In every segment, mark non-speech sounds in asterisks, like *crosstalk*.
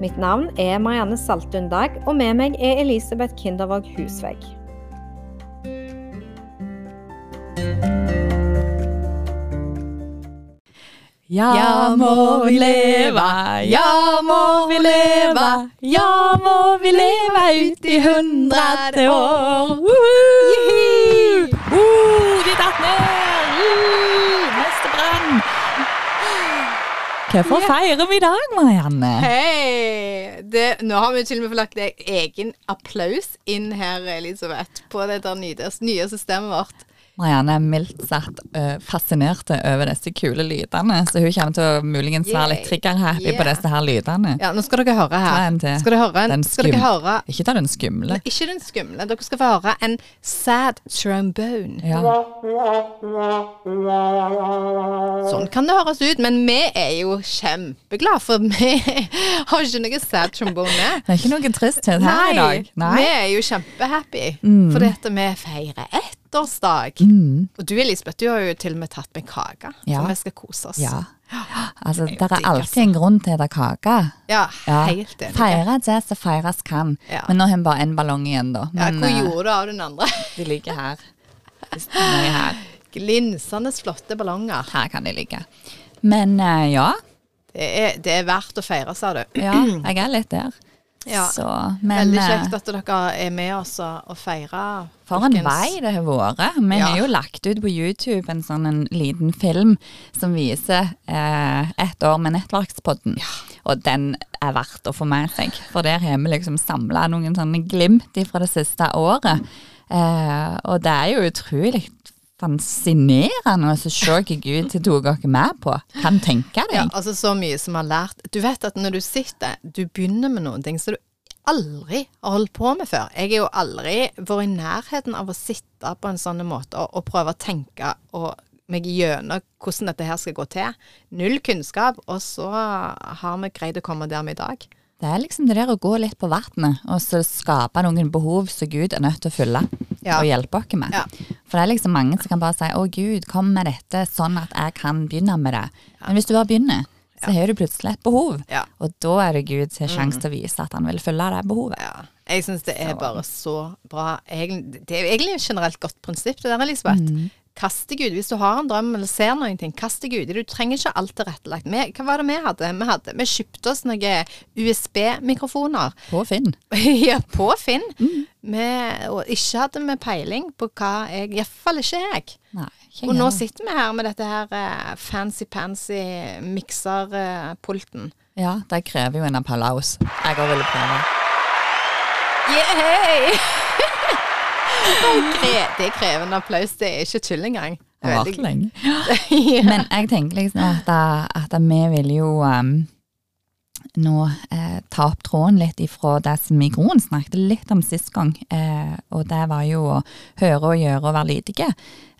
Mitt navn er Marianne Saltun Dag, og med meg er Elisabeth Kindervåg Husvegg. Ja, må vi leve, ja, må vi leve, ja, må vi leve ut i hundrede år. Woohoo! Uh, de datt ned! Uh, neste Hvorfor feirer vi i dag, Marianne? Hei! Nå har vi til og med fått lagt egen applaus inn her, Elisabeth, på det der nye, nye systemet vårt. Marianne er mildt sagt uh, fascinert over disse kule lydene, så hun kommer til å muligens være litt trigger-happy Yeah. på disse her lydene. Ja, nå skal dere høre Ta her. en til. Skal dere høre, en, Den skal dere høre Ikke ta den skumle. Ikke den skumle. Dere skal få høre en sad trombone. Ja. Sånn kan det høres ut, men vi er jo kjempeglade, for vi *laughs* har ikke noe sad trombone med. Det er ikke noe tristhet her i dag. vi er jo kjempehappy, fordi at vi feirer ettårsdag. Mm. Og du Elisabeth, du har jo til og med tatt med kake, Ja. for vi skal kose oss. Ja. Altså, Det er alltid en grunn til det er kake. Ja, helt enig. Feire det som feires kan. Men nå har vi bare én ballong igjen, da. Ja, hvor eh, gjorde du av den andre? de ligger her. De her. *laughs* Glinsende flotte ballonger. her kan de ligge. Men eh, ja. Det er, det er verdt å feire, sa du. Ja, jeg er litt der. Ja. Så, men Veldig eh, kjekt at dere er med oss og, feirer. For en folkens. vei det har vært. Vi Ja. har jo lagt ut på YouTube en sånn en liten film som viser eh, ett år med Nettverkspodden. Og den er verdt å få med seg, for der har vi liksom samla noen sånne glimt fra det siste året. Eh, og det er jo utrolig fascinerende å se *laughs* Gud tok dere med på. Kan tenke deg. Ja, altså så mye som har lært. Du vet at når du sitter, du begynner med noen ting som du aldri har holdt på med før. Jeg har jo aldri vært i nærheten av å sitte på en sånn måte og, og prøve å tenke og meg gjennom hvordan dette her skal gå til. Null kunnskap, og så har vi greid å komme der vi er i dag. Det er liksom det der å gå litt på vannet, og så skape noen behov som Gud er nødt til å fylle Ja. og hjelpe oss med. Ja. For det er liksom mange som kan bare si 'Å, Gud, kom med dette sånn at jeg kan begynne med det'. Men hvis du bare begynner, så har du plutselig et behov. Ja. Og da er det Gud som har sjanse til å vise at han vil fylle det behovet. Ja. Jeg syns det er Så- bare så bra. Det er egentlig et generelt godt prinsipp, det der, Elisabeth. Mm. Kast deg Gud. Hvis du har en drøm eller ser noen ting, kast deg ut Du trenger ikke alt tilrettelagt. Vi- Hva var det vi hadde? Vi, hadde, vi kjøpte oss noen USB-mikrofoner På Finn. *laughs* ja, på Finn. Mm. Vi- og ikke hadde vi peiling på hva jeg Iallfall ikke jeg. Nei, ikke Og nå sitter vi her med dette her eh, fancy-pansy mikserpulten. Ja, det krever jo en applaus. Jeg òg ville prøve. Yeah! Det, er, krevende applaus. Det er ikke tull engang. Det var Veldig- ikke lenge. *laughs* ja. Men jeg tenker liksom at, at vi vil jo um, nå eh, ta opp tråden litt ifra det som i grunnen snakket litt om sist gang, eh, og det var jo å høre og gjøre og være lydige.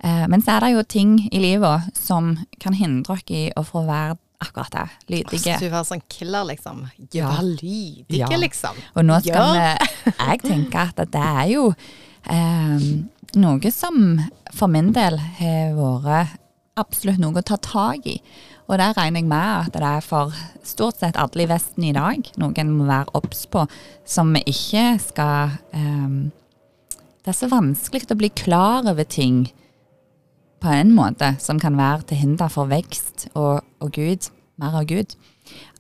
Eh, men så er det jo ting i livet som kan hindre oss i å få være akkurat det, lydige. Hvis du var sånn killer, liksom. Ja. Gjør lydige, Ja. liksom. Og nå skal Gjør. vi *laughs* Jeg tenker at det er jo eh, noe som for min del har vært absolutt noe å ta tak i. Og der regner jeg med at det er for stort sett alle i Vesten i dag. Noen må være obs på, som vi ikke skal eh, Det er så vanskelig å bli klar over ting på en måte som kan være til hinder for vekst og, og Gud. Mer av Gud.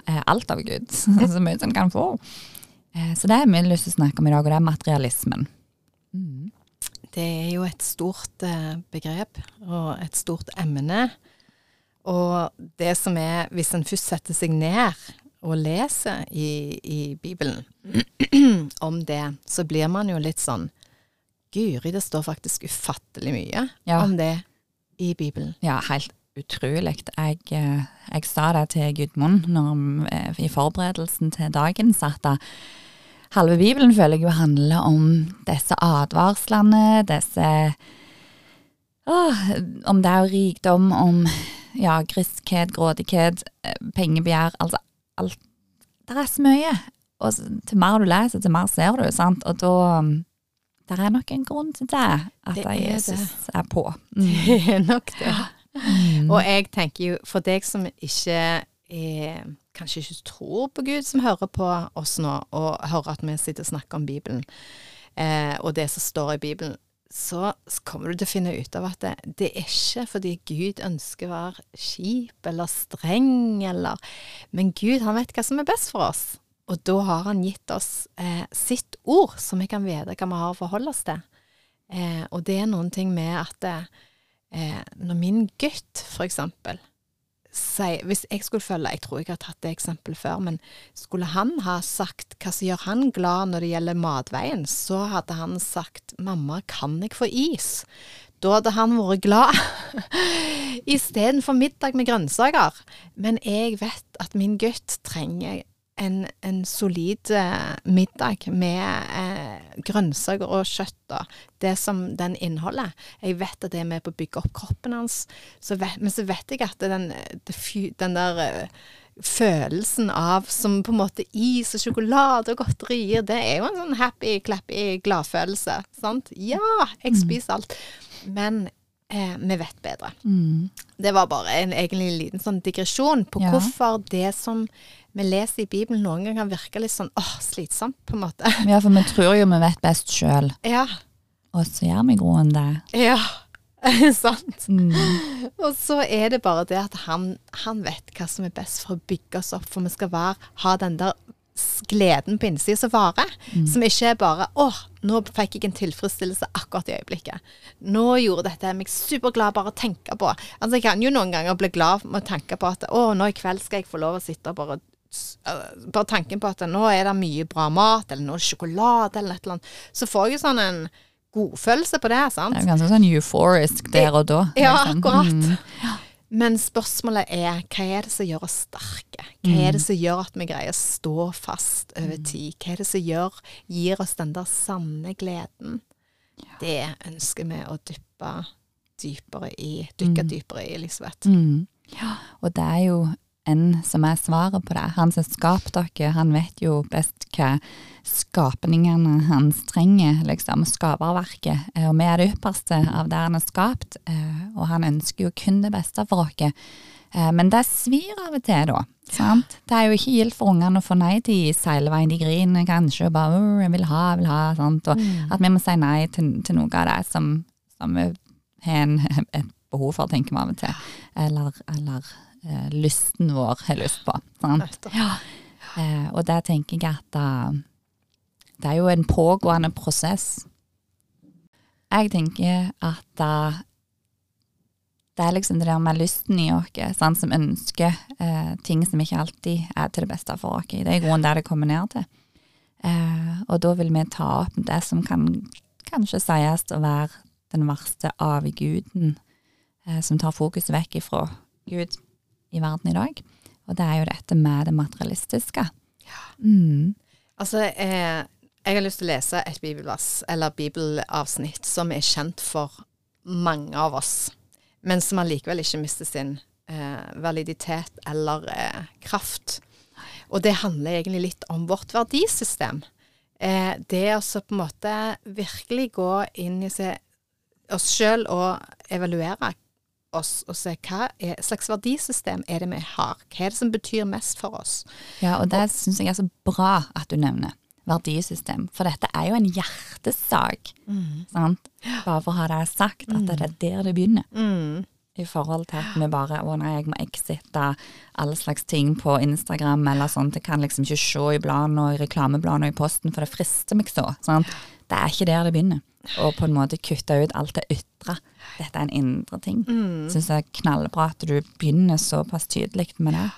Eh, alt av Gud. *laughs* så mye som kan få. Eh, Så det har vi lyst til å snakke om i dag, og det er materialismen. Det er jo et stort eh, begrep og et stort emne. Og det som er, hvis en først setter seg ned og leser i, i Bibelen *clears throat* om det, så blir man jo litt sånn Guri, det står faktisk ufattelig mye Ja. om det i Bibelen. Ja, helt utrolig. Jeg, eh, jeg sa det til Gudmund når, eh, i forberedelsen til dagen, at, halve Bibelen føler jeg jo handler om disse advarslene, disse åh, Om det er rikdom, om ja, griskhet, grådighet, eh, pengebegjær, altså alt. Det er så mye. Og til mer du leser, til mer ser du, sant. Og da um, Det er nok en grunn til det, at Det er Jesus er på. Mm. *laughs* Det er nok det. Mm. Og jeg tenker jo, for deg som ikke er, kanskje ikke tror på Gud, som hører på oss nå, og hører at vi sitter og snakker om Bibelen, eh, og det som står i Bibelen, så kommer du til å finne ut av at det, det er ikke fordi Gud ønsker å være kjip eller streng, eller Men Gud, han vet hva som er best for oss. Og da har han gitt oss eh, sitt ord, så vi kan vite hva vi har å forholde oss til. Eh, og det er noen ting med at eh, når min gutt, for eksempel, sier Hvis jeg skulle følge Jeg tror jeg har tatt det eksempelet før, men skulle han ha sagt hva som gjør han glad når det gjelder matveien, så hadde han sagt 'mamma, kan jeg få is?' Da hadde han vært glad. *laughs* Istedenfor middag med grønnsaker. Men jeg vet at min gutt trenger en, en solid eh, middag med eh, grønnsaker og kjøtt, da. Det som den inneholder. Jeg vet at det er med på å bygge opp kroppen hans, så vet, men så vet jeg at den, den der eh, følelsen av som på en måte is og sjokolade og godterier, det er jo en sånn happy, clappy gladfølelse. Sant? Ja, jeg spiser alt. Men eh, vi vet bedre. Mm. Det var bare en, egentlig liten sånn digresjon på Ja. hvorfor det som vi leser i Bibelen noen ganger kan virke litt sånn åh, slitsomt, på en måte. *laughs* Ja, for vi tror jo vi vet best sjøl, Ja. og så gjør vi groen det. Ja. *laughs* Sant. Mm. Og så er det bare det at han, han vet hva som er best for å bygge oss opp, for vi skal være, ha den der gleden på innsiden som varer. Som ikke er bare 'Å, nå fikk jeg en tilfredsstillelse akkurat i øyeblikket'. 'Nå gjorde dette meg superglad bare å tenke på'. Altså, jeg kan jo noen ganger bli glad med å tenke på at 'Å, nå i kveld skal jeg få lov å sitte og bare bare tanken på at nå er det mye bra mat, eller nå er det sjokolade, eller et eller annet, så får jeg sånn en godfølelse på det, sant? Det er ganske sånn euphorisk der og da. Ja, liksom. akkurat. Mm. Men spørsmålet er hva er det som gjør oss sterke? Hva er det som gjør at vi greier å stå fast over tid? Hva er det som gjør, gir oss den der sanne gleden? Det ønsker vi å dyppe dypere i, dykke dypere i, Elisabeth. Mm. Ja, og det er jo en som er svaret på det. Han som skapte dere, han vet jo best hva skapningene hans trenger, liksom, skaperverket. Eh, Og vi er det ypperste av det han har skapt, eh, og han ønsker jo kun det beste for oss. Eh, Men det svir av og til, da. Sant? Det er jo ikke gildt for ungene å få nei til hele. De griner kanskje og bare «Åh, 'jeg vil ha, jeg vil ha', sant? og at vi må si nei til, til noe av det som, som vi har *laughs* et behov for, tenker vi av og til. Eller, eller lysten vår har lyst på. Sant? Ja. Eh, og der tenker jeg at eh, det er jo en pågående prosess. Jeg tenker at eh, det er liksom det der med lysten i oss, som ønsker eh, ting som ikke alltid er til det beste for oss. Det er i grunnen der det kommer ned til. Eh, og da vil vi ta opp det som kan kanskje sies å være den verste avguden, eh, som tar fokus vekk ifra Gud i verden i dag. Og det er jo dette med det materialistiske. Mm. Altså, eh, jeg har lyst til å lese et bibelvers, eller bibelavsnitt, som er kjent for mange av oss, men som allikevel ikke mister sin eh, validitet eller eh, kraft. Og det handler egentlig litt om vårt verdisystem. Eh, det å så på en måte virkelig gå inn i oss sjøl og evaluere oss og se hva er, slags verdisystem er det vi har. Hva er det som betyr mest for oss? Ja, og det syns jeg er så bra at du nevner. Verdisystem. For dette er jo en hjertesak. Sant? Bare for å ha det sagt, at det er der det begynner. Mm. I forhold til at vi bare Å nei, jeg må exite alle slags ting på Instagram eller sånt. Jeg kan liksom ikke se i bladene og i reklamebladene og i posten, for det frister meg så. Sant? Det er ikke der det begynner. Og på en måte kutte ut alt det ytre. Dette er en indre ting. Mm. Syns det er knallbra at du begynner såpass tydelig med det.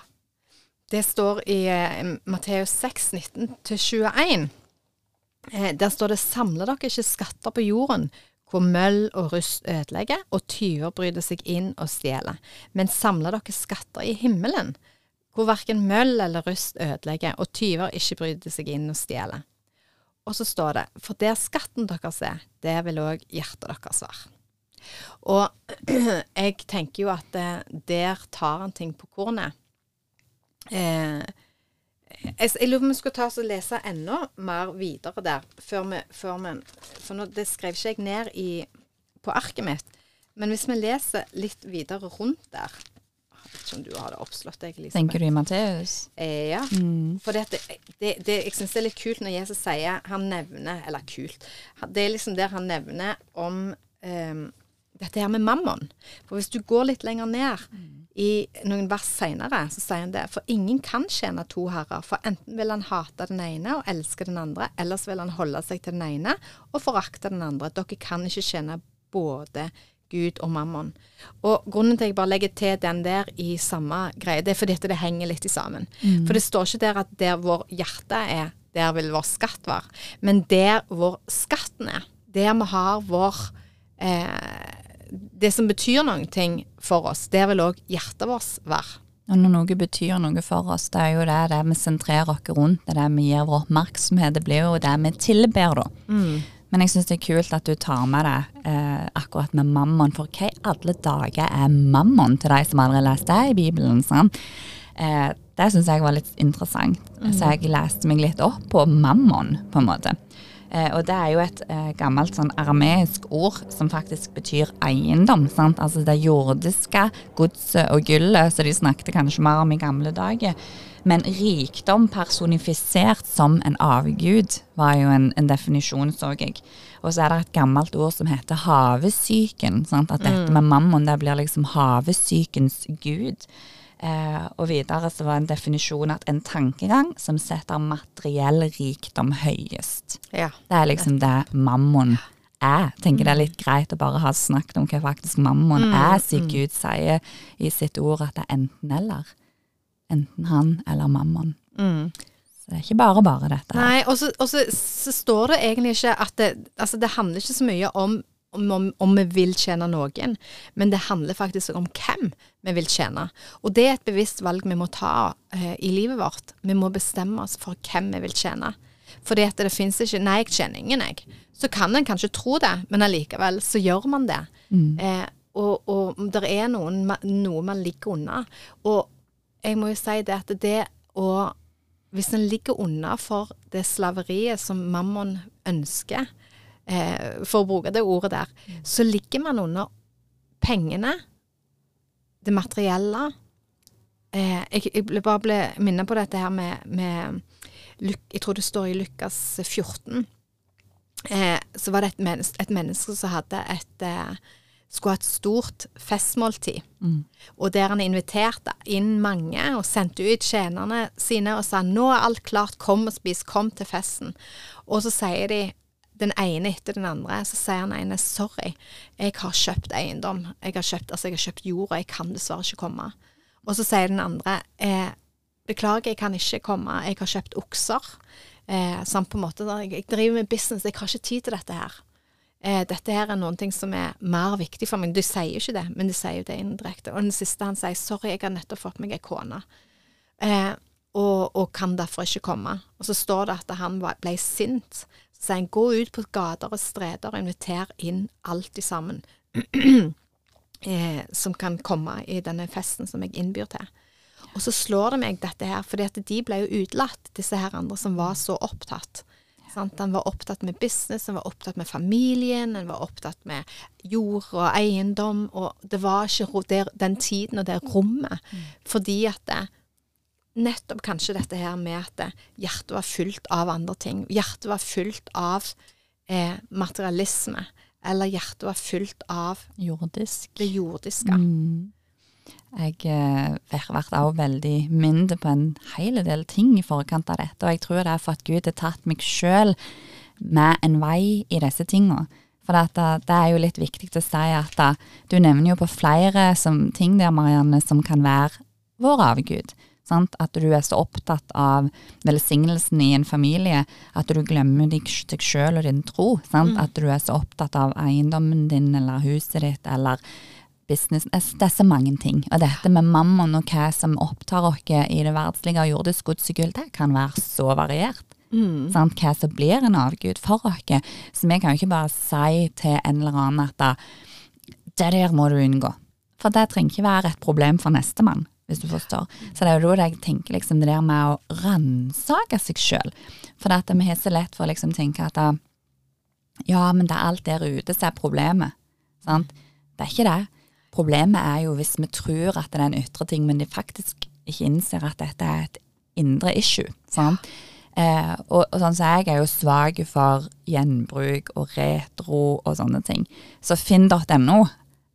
Det står i eh, Matteus 6, 19-21. Eh, der står det 'Samle dere ikke skatter på jorden', hvor møll og rust ødelegger, og tyver bryter seg inn og stjeler. Men samle dere skatter i himmelen, hvor verken møll eller rust ødelegger, og tyver ikke bryter seg inn og stjeler. Og så står det For der skatten deres er, det vil òg hjertet deres være. Og *clears throat* jeg tenker jo at eh, der tar en ting på kornet. Eh, jeg, jeg lurer på om vi skulle ta oss og lese enda mer videre der, før vi, før vi For nå, det skrev ikke jeg ned i, på arket mitt. Men hvis vi leser litt videre rundt der Jeg vet ikke om du har oppslått, deg, Elisabeth? Tenker du i Matteus? Eh, ja. Mm. For det, det, det, jeg syns det er litt kult når Jesus sier Han nevner Eller kult. Det er liksom der han nevner om um, dette her med mammon. For hvis du går litt lenger ned i noen vers seinere, så sier han det. For ingen kan tjene to herrer. For enten vil han hate den ene og elske den andre, ellers vil han holde seg til den ene og forakte den andre. Dere kan ikke tjene både Gud og mammon. Og grunnen til at jeg bare legger til den der i samme greie, det er fordi at det henger litt i sammen. For det står ikke der at der vår hjerte er, der vil vår skatt være. Men der hvor skatten er, der vi har vår eh, Det som betyr noen ting for oss, der vil òg hjertet vårt være. Og når noe betyr noe for oss, det er jo det, det vi sentrerer oss rundt, det er det vi gir vår oppmerksomhet, det blir jo det vi tilber da. Men jeg syns det er kult at du tar med det eh, akkurat med mammon, for hva i alle dager er mammon til de som aldri har lest det i Bibelen? Sånn? Eh, det syns jeg var litt interessant, så jeg leste meg litt opp på mammon, på en måte. Eh, og det er jo et eh, gammelt sånn arameisk ord som faktisk betyr eiendom. sant? Altså det jordiske godset og gullet, som de snakket kanskje mer om i gamle dager. Men rikdom personifisert som en avgud var jo en, en definisjon, så jeg. Og så er det et gammelt ord som heter havesyken. Sant? At dette med mammon det blir liksom havesykens gud. Eh, og videre så var en definisjon at en tankegang som setter materiell rikdom høyest. Ja. Det er liksom det mammon er. Tenker det er litt greit å bare ha snakket om hva faktisk mammon er, siden Gud sier i sitt ord at det er enten-eller. Enten han eller mammon. Så det er ikke bare bare dette. Nei, og så, og så, så står det egentlig ikke at det Altså, det handler ikke så mye om om, om, om vi vil tjene noen, men det handler faktisk om hvem vi vil tjene. Og det er et bevisst valg vi må ta eh, i livet vårt. Vi må bestemme oss for hvem vi vil tjene. Fordi at det finnes ikke Nei, jeg tjener ingen, jeg. Så kan en kanskje tro det, men allikevel så gjør man det. Eh, og, og det er noen, noe man ligger unna. Og jeg må jo si det at det å Hvis en ligger unna for det slaveriet som mammon ønsker, eh, for å bruke det ordet der, så ligger man under pengene, det materielle. Eh, jeg, jeg bare ble minnet på dette her med, med Jeg tror det står i Lukas 14. Eh, så var det et menneske, et menneske som hadde et eh, skulle ha et stort festmåltid. Og der han inviterte inn mange og sendte ut tjenerne sine og sa nå er alt klart, kom og spis, kom til festen. Og så sier de den ene etter den andre, så sier han ene sorry, jeg har kjøpt eiendom. Jeg har kjøpt, altså jeg har kjøpt jord, og jeg kan dessverre ikke komme. Og så sier den andre eh, beklager, jeg kan ikke komme, jeg har kjøpt okser. Eh, sånn på en måte, jeg, jeg driver med business, jeg har ikke tid til dette her. Eh, dette her er noen ting som er mer viktig for meg. Du sier jo ikke det, men du sier jo det indirekte. Og den siste han sier, sorry, jeg har nettopp fått meg ei kone. Eh, og, og kan derfor ikke komme. Og så står det at han ble sint. Så sier han, gå ut på gater og streder og inviter inn alt de sammen *clears throat* eh, som kan komme i denne festen som jeg innbyr til. Og så slår det meg dette her, fordi at de ble jo utelatt, disse her andre som var så opptatt. Sant? Den var opptatt med business, den var opptatt med familien, den var opptatt med jord og eiendom, og det var ikke der, den tiden og det rommet. Fordi at det, nettopp kanskje dette her med at hjertet var fullt av andre ting. Hjertet var fullt av eh, materialisme, eller hjertet var fullt av Jordisk. det jordiske. Mm. Jeg eh, har vært også veldig myndig på en hel del ting i forkant av dette, og jeg tror det er for at Gud har tatt meg sjøl med en vei i disse tinga. For at, eh, det er jo litt viktig å si at eh, du nevner jo på flere som, ting der, Marianne, som kan være vår avgud. Sant? At du er så opptatt av velsignelsen i en familie at du glemmer deg, deg sjøl og din tro. Sant? At du er så opptatt av eiendommen din eller huset ditt eller business. Det er- det så mange ting. Og dette med mammon og hva som opptar oss i det verdslige og jordisk gods og gull, det kan være så variert. Mm. Sant? Hva som blir en avgud for oss. Så vi kan jo ikke bare si til en eller annen at da, det der må du unngå. For det trenger ikke være et problem for nestemann, hvis du forstår. Så det er jo da jeg tenker liksom det der med å ransake seg sjøl. For det at vi har så lett for å liksom tenke at da, ja, men det er alt der ute som er problemet. Sant? Det er ikke det. Problemet er jo hvis vi tror at det er en ytre ting, men de faktisk ikke innser at dette er et indre issue. Sant? Eh, og, og sånn så jeg er jo svak for gjenbruk og retro og sånne ting. Så finn.no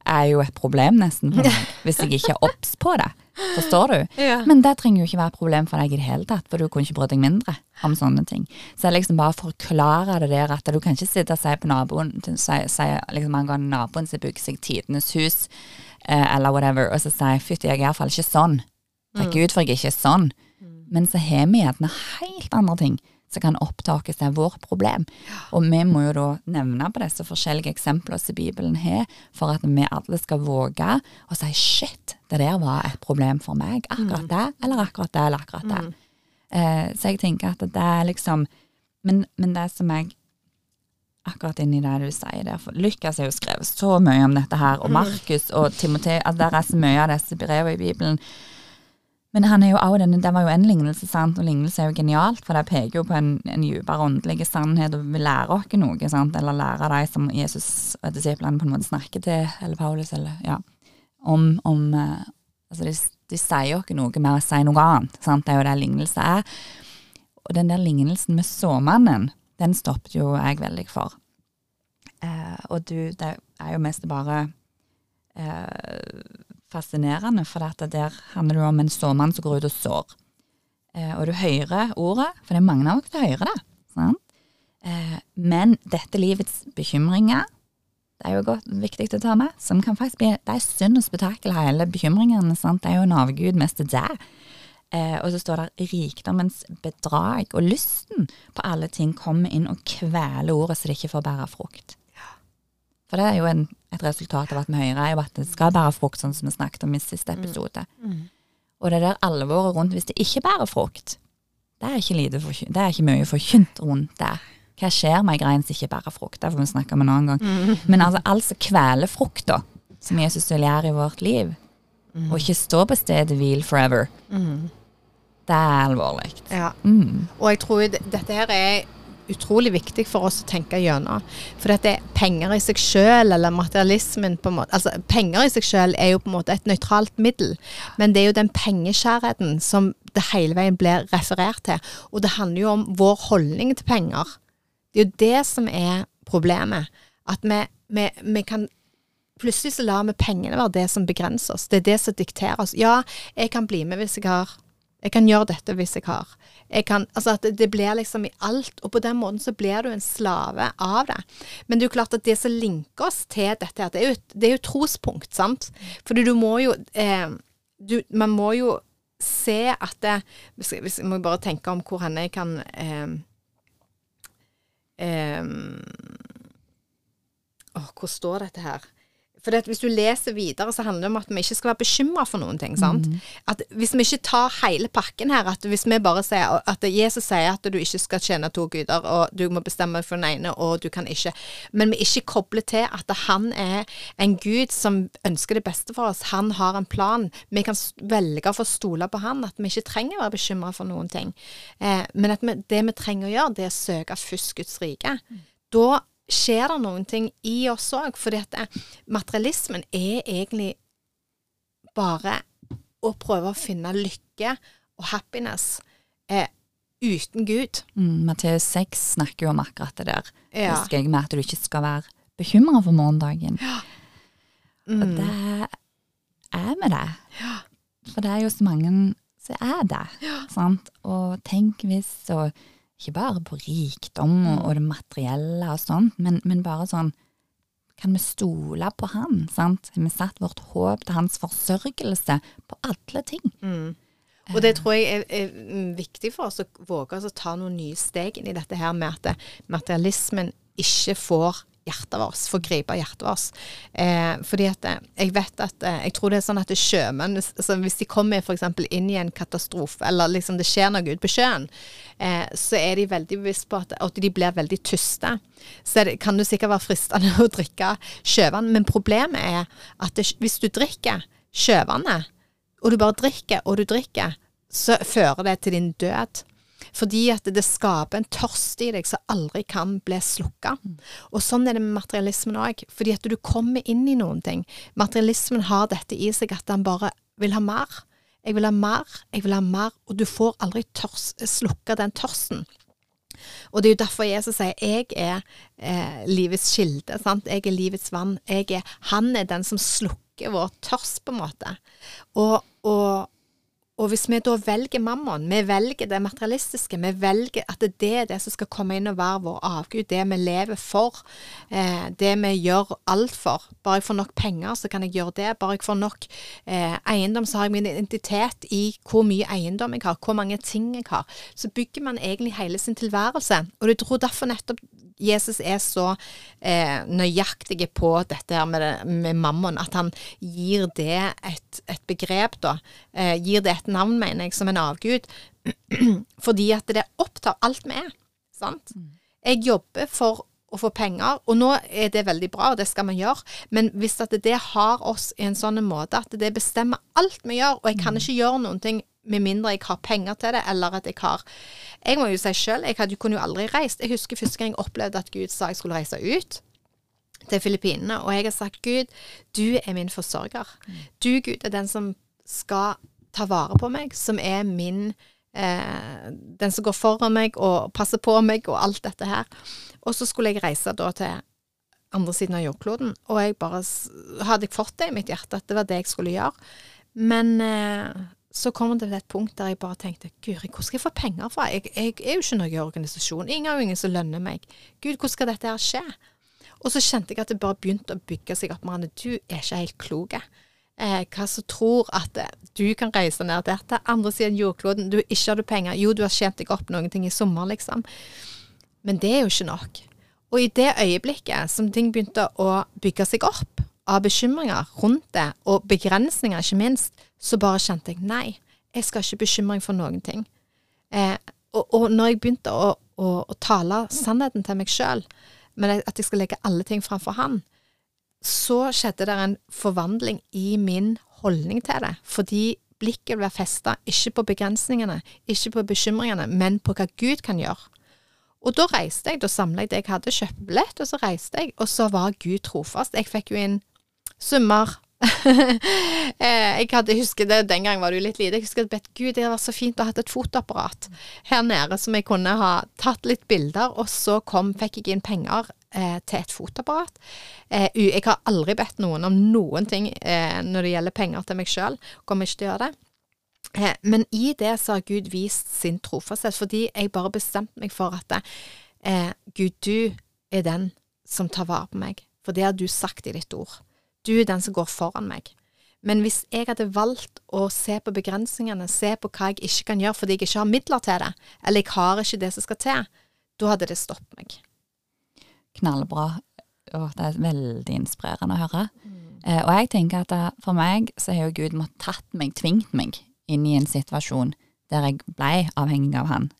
er jo et problem nesten for meg, *laughs* hvis jeg ikke er obs på det. Forstår du? Ja. Men det trenger jo ikke være et problem for deg i det hele tatt, for du kunne ikke brydd deg mindre om sånne ting. Så jeg liksom bare forklarer det der at du kan ikke sitte og si på naboen si, si liksom angående naboen som bygger seg tidenes hus, eh, eller whatever, og så si fytti, jeg er iallfall ikke sånn. Takk Gud for jeg ikke er sånn. Men så har vi gjerne helt andre ting som kan opptaket seg er vårt problem. Og vi må jo da nevne på disse forskjellige eksemplene som Bibelen har, for at vi alle skal våge å si shit, det der var et problem for meg. Akkurat det, eller akkurat det, eller akkurat det. Eh, så jeg tenker at det er liksom Men, men det som jeg akkurat inni det du sier der, for Lukas har jo skrevet så mye om dette her, og Markus og Timote, at det er så mye av disse brevene i Bibelen. Men han er jo også denne, det var jo en lignelse, sant, og lignelse er jo genialt, for det peker jo på en, en dypere åndelig sannhet, og vil lære oss noe, sant, eller lære de som Jesus og disiplene på en måte snakker til, eller Paulus, eller ja, om, om eh, Altså, de, de sier ikke noe med å si noe annet, sant, det er jo det lignelse er. Og den der lignelsen med såmannen, den stoppet jo jeg veldig for. Eh, og du, det er jo mest bare eh, fascinerende, for der handler det om en såmann som går ut og sår. Eh, og du hører ordet, for det er mange av oss som hører det. Sant? Eh, men dette livets bekymringer, det er jo godt, viktig å ta med, som kan faktisk bli, det er synd og spetakkel hele bekymringene, sant? det er jo en avgud mest til det. Eh, og så står det rikdommens bedrag, og lysten på alle ting kommer inn og kveler ordet så det ikke får bære frukt. For det er jo en, et resultat av at vi hører, er jo at det skal bære frukt, sånn som vi snakket om i siste episode. Og det der alvoret rundt hvis det ikke bærer frukt, det er ikke, lite forky- det er ikke mye forkynt rundt det. Hva skjer med ei grein som ikke bærer frukt? Det får vi snakke om en annen gang. Men altså, alt som kveler frukta, som Jesus vil gjøre i vårt liv, og ikke stå på stedet hvil forever, det er alvorlig. Ja. Mm. Og jeg tror dette her er utrolig viktig for oss å tenke gjennom. For det er penger i seg sjøl, eller materialismen på en måte Altså, penger i seg sjøl er jo på en måte et nøytralt middel, men det er jo den pengeskjærheten som det hele veien blir referert til. Og det handler jo om vår holdning til penger. Det er jo det som er problemet. At vi, vi, vi kan Plutselig så lar vi pengene være det som begrenser oss. Det er det som dikterer oss. Ja, jeg kan bli med hvis jeg har jeg kan gjøre dette hvis jeg har. Jeg kan, altså at det, blir liksom i alt, og på den måten så blir du en slave av det. Men det er jo klart at det som linker oss til dette, det er jo, et- det er jo trospunkt, sant. Fordi du må jo eh, du, Man må jo se at det hvis, jeg- må bare tenke om hvor henne jeg kan eh, eh, åh, Hvor står dette her? For hvis du leser videre, så handler det om at vi ikke skal være bekymra for noen ting. sant? At Hvis vi ikke tar hele pakken her, at hvis vi bare sier at Jesus sier at du ikke skal tjene to guder, og du må bestemme for den ene, og du kan ikke Men vi ikke kobler til at han er en gud som ønsker det beste for oss. Han har en plan. Vi kan velge å få stole på han, at vi ikke trenger å være bekymra for noen ting. Eh, men at vi, det vi trenger å gjøre, det er å søke først Guds rike. Da skjer det noen ting i oss òg, For eh, materialismen er egentlig bare å prøve å finne lykke og happiness eh, uten Gud. Mm, Matteus 6 snakker jo om akkurat det der. Ja. Husker jeg med at du ikke skal være bekymra for morgendagen. Og Mm. det er med det. For det er jo så mange som er det. Sant? Og tenk hvis, og ikke bare på rikdom og, og det materielle og sånt, men, men bare sånn Kan vi stole på han? Sant? Vi satt vårt håp til hans forsørgelse på alle ting? Mm. Og det tror jeg er, er mm, viktig for oss å våge oss å ta noen nye steg inn i dette her med at materialismen ikke får hjertet vårt, få gripe hjertet vårt. Eh, fordi at eh, jeg vet at eh, Jeg tror det er sånn at sjømenn altså Hvis de kommer f.eks. inn i en katastrofe, eller liksom det skjer noe ute på sjøen, eh, så er de veldig bevisst på at, at de blir veldig tyste. Så det, kan det sikkert være fristende *laughs* å drikke sjøvann, men problemet er at det, hvis du drikker sjøvannet, og du bare drikker og du drikker, så fører det til din død. Fordi at det skaper en tørst i deg som aldri kan bli slukka. Og sånn er det med materialismen òg. Fordi at du kommer inn i noen ting. Materialismen har dette i seg at han bare vil ha mer. Jeg vil ha mer, jeg vil ha mer, og du får aldri slukka den tørsten. Og det er jo derfor Jesus sier jeg er eh, livets kilde. Sant? Jeg er livets vann. Er, han er den som slukker vår tørst, på en måte. Og, og, og hvis vi da velger mammon, vi velger det materialistiske, vi velger at det er det som skal komme inn og være vår avgud, det vi lever for, eh, det vi gjør alt for. Bare jeg får nok penger, så kan jeg gjøre det. Bare jeg får nok eh, eiendom, så har jeg min identitet i hvor mye eiendom jeg har, hvor mange ting jeg har. Så bygger man egentlig hele sin tilværelse. Og jeg tror derfor nettopp Jesus er så eh, nøyaktig på dette her med, med, mammon, at han gir det et, et begrep, da. Eh, gir det et navn, mener jeg, som en avgud. *clears throat* Fordi at det opptar alt vi er. Sant? Mm. Jeg jobber for å få penger, og nå er det veldig bra, og det skal vi gjøre, men hvis at det har oss i en sånn måte at det bestemmer alt vi gjør, og jeg kan mm. ikke gjøre noen ting med mindre jeg har penger til det, eller at jeg har Jeg må jo si sjøl, jeg hadde, kunne jo aldri reist. Jeg husker første gang jeg opplevde at Gud sa jeg skulle reise ut til Filippinene, og jeg har sagt Gud, du er min forsørger. Du, Gud, er den som skal ta vare på meg, som er min eh, Den som går foran meg og passer på meg og alt dette her. Og så skulle jeg reise da til andre siden av jordkloden, og jeg bare hadde jeg fått det i mitt hjerte at det var det jeg skulle gjøre. Men eh, så kom det til et punkt der jeg bare tenkte Guri, hvor skal jeg få penger fra? Jeg, jeg er jo ikke noen organisasjon. Ingen har jo ingen som lønner meg. Gud, hvordan skal dette her skje? Og så kjente jeg at det bare begynte å bygge seg opp. Marianne, du er ikke helt klok. Eh, hva som tror at du kan reise ned der til andre siden jordkloden, du ikke har du penger. Jo, du har tjent deg opp noen ting i sommer, liksom. Men det er jo ikke nok. Og i det øyeblikket som ting begynte å bygge seg opp, av bekymringer rundt det, og begrensninger ikke minst, så bare kjente jeg nei, jeg skal ikke bekymre for noen ting. Eh, og, og, når jeg begynte å, å, å tale sannheten til meg sjøl, at jeg skal legge alle ting framfor han, så skjedde det en forvandling i min holdning til det. Fordi blikket ble festa ikke på begrensningene, ikke på bekymringene, men på hva Gud kan gjøre. Og da reiste jeg, da samla jeg det jeg hadde, kjøpt billett, og så reiste jeg, og så var Gud trofast. Jeg fikk jo inn summer *laughs* Eh, jeg hadde, husker det, Den gang var jo litt lite. Jeg husker at Gud, det var så fint å ha et fotoapparat her nede som jeg kunne ha tatt litt bilder, og så kom, fikk jeg inn penger eh, til et fotoapparat. Eh, jeg har aldri bedt noen om noen ting eh, når det gjelder penger til meg sjøl. Kommer ikke til å gjøre det. Eh, men i det så har Gud vist sin trofasthet, fordi jeg bare bestemte meg for at eh, Gud, du er den som tar vare på meg. For det har du sagt i ditt ord. Du er den som går foran meg. Men hvis jeg hadde valgt å se på begrensningene, se på hva jeg ikke kan gjøre fordi jeg ikke har midler til det, eller jeg har ikke det som skal til, da hadde det stoppet meg. Knallbra. Og det er veldig inspirerende å høre. Mm. Eh, og jeg tenker at for meg så har jo Gud måttet tatt meg, tvingt meg, inn i en situasjon der jeg ble avhengig av Han.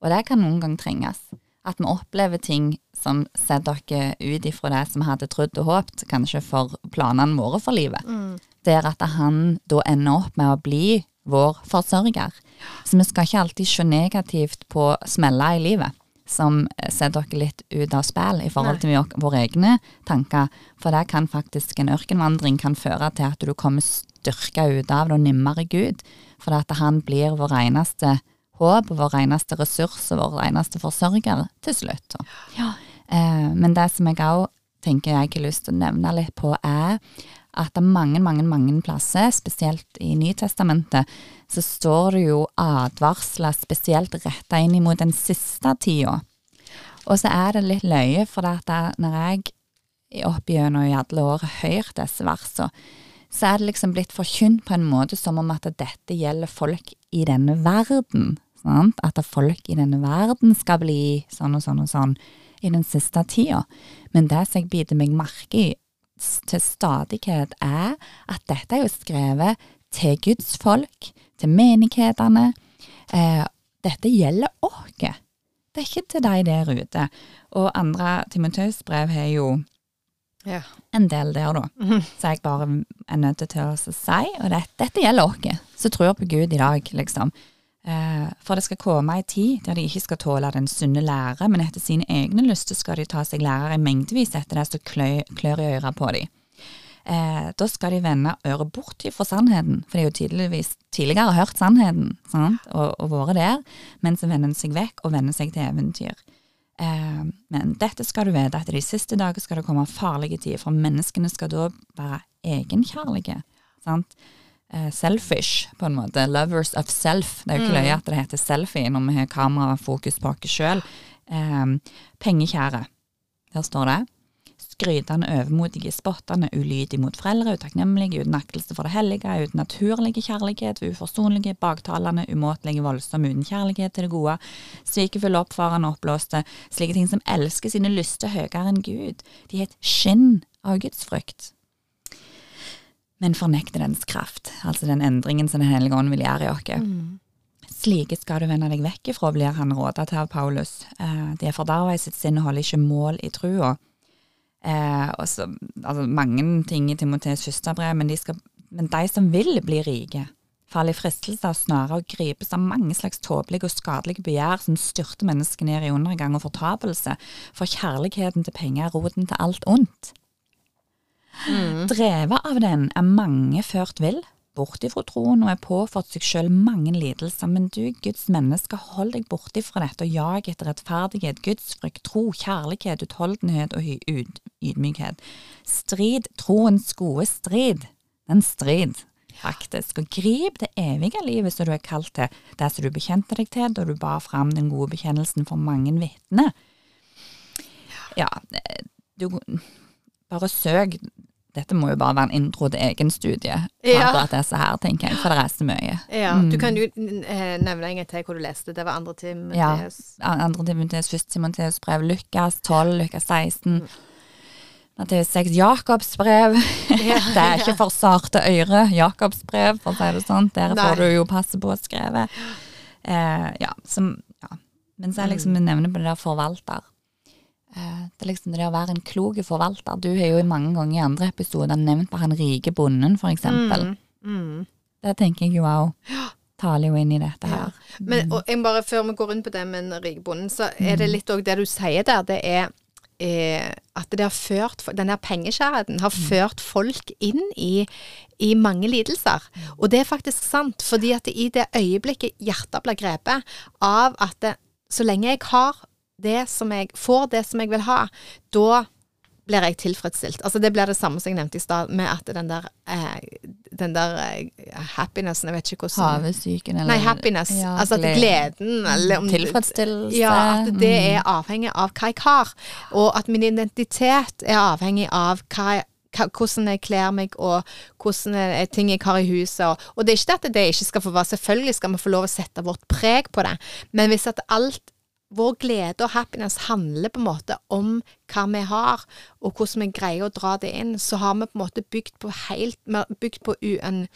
Og det kan noen gang trenges. At vi opplever ting som setter dere ut ifra det som vi hadde trodd og håpet, kanskje for planene våre for livet. Mm. Der at han da ender opp med å bli vår forsørger. Så vi skal ikke alltid se negativt på smeller i livet som setter dere litt ut av spill i forhold til våre egne tanker. For det kan faktisk en ørkenvandring kan føre til at du kommer styrka ut av det og nimmere Gud. For at han blir vår eneste håp, vår eneste ressurs og vår eneste forsørger til slutt. Ja. Eh, men det som jeg òg tenker jeg har lyst til å nevne litt på, er at det er mange, mange, mange plasser, spesielt i Nytestamentet, så står det jo advarsler spesielt retta inn mot den siste tida. Og så er det litt løye, for at når jeg opp gjennom i alle år har hørt disse versene, så er det liksom blitt forkynt på en måte som om at dette gjelder folk i denne verden. Sant? At folk i denne verden skal bli sånn og sånn og sånn i den siste tida. Men det som jeg biter meg merke i til stadighet, er at dette er jo skrevet til Guds folk, til menighetene. Eh, dette gjelder oss. Det er ikke til de der ute. Og andre Timoteus brev har jo Ja. en del der, da. Så jeg bare er nødt til å si, og det, dette gjelder oss som tror på Gud i dag, liksom. Eh, for det skal komme ei tid der de ikke skal tåle den sunne lære, men etter sine egne lyster skal de ta seg lærere mengdevis etter det som klør i øra på dem. Eh, da skal de vende øret bort fra sannheten, for de har jo tydeligvis tidligere hørt sannheten sant? Og, og vært der, men så vender en seg vekk og vender seg til eventyr. Eh, men dette skal du vite, at de siste dager skal det komme farlige tider, for menneskene skal da være egenkjærlige. Sant? Eh, selfish, på en måte. Lovers of self. Det er jo ikke løye at det heter selfie når vi har kamerafokus på oss sjøl. Eh, pengekjære. Der står det. Skrytende, overmodige, spottende, ulydig mot foreldre, utakknemlige, uten aktelse for det hellige, uten naturlige kjærlighet, uforsonlige, baktalende, umåtelige, voldsomme, uten kjærlighet til det gode, svikefulle, oppfarende, oppblåste, slike ting som elsker sine lyster høyere enn Gud. De er et skinn av Guds frykt. Men fornekter dens kraft, altså den endringen som Den hellige ånd vil gjøre i oss. Slike skal du vende deg vekk ifra, blir han råda til av Paulus. Eh, de er forderva i sitt sinn og holder ikke mål i trua. Eh, altså, mange ting i Timotees første brev, men de, skal, men de som vil bli rike, faller i fristelse av snare og gripes av mange slags tåpelige og skadelige begjær som styrter mennesket ned i undergang og fortapelse, for kjærligheten til penger er roten til alt ondt. Drevet av den er mange ført vill, bort ifra troen og er påført seg sjøl mange lidelser, men du, Guds menneske, hold deg borte ifra dette og jag etter rettferdighet, gudsfrykt, tro, kjærlighet, utholdenhet og ydmykhet. Strid troens gode strid. Den strid, faktisk. Og grip det evige livet som du er kalt til, det som du bekjente deg til da du bar fram den gode bekjennelsen for mange vitner. Ja, du bare søk Dette må jo bare være en intro til egen studie, Ja. akkurat disse her, tenker jeg, for det er så mye. Ja, Du kan jo eh, nevne en gang til hvor du leste. Det var andre Timoteus. Ja. Andre Timoteus, første Timoteus brev, Lukas 12, Lukas 16, Matteus 6, Jakobs brev. Ja, *laughs* det er ikke for sarte øyre, Jakobs brev, for å si det sånn. Der får du jo passe på skrevet. Eh, ja, som, ja. Men så er Mm. liksom, vi nevner på det der forvalter. Eh, det er liksom det å være en klok forvalter. Du har jo mange ganger i andre episoder nevnt på han rike bonden, for eksempel. Mm. Det tenker jeg jo òg taler jo inn i dette Ja. her. Men og jeg bare før vi går inn på det med rike bonden, så er det litt òg det du sier der. Det er eh, at det har ført Den her pengeskjærheten har ført folk inn i, i mange lidelser. Og det er faktisk sant, fordi at i det øyeblikket hjertet blir grepet av at det, så lenge jeg har det som jeg får det som jeg vil ha, da blir jeg tilfredsstilt. Altså Det blir det samme som jeg nevnte i stad, med at den der, eh, den der eh, happinessen Jeg vet ikke hvordan Havesyken eller Nei, happiness. Ja, altså at gleden eller om, Tilfredsstillelse. Ja, at det Mm. er avhengig av hva jeg har. Og at min identitet er avhengig av hva jeg hvordan jeg kler meg, og hvordan er ting jeg har i huset. Og, og det er ikke det at det ikke skal få være Selvfølgelig skal vi få lov å sette vårt preg på det, men hvis at alt vår glede og happiness handler på en måte om hva vi har, og hvordan vi greier å dra det inn, så har vi på en måte bygd på helt bygd på en,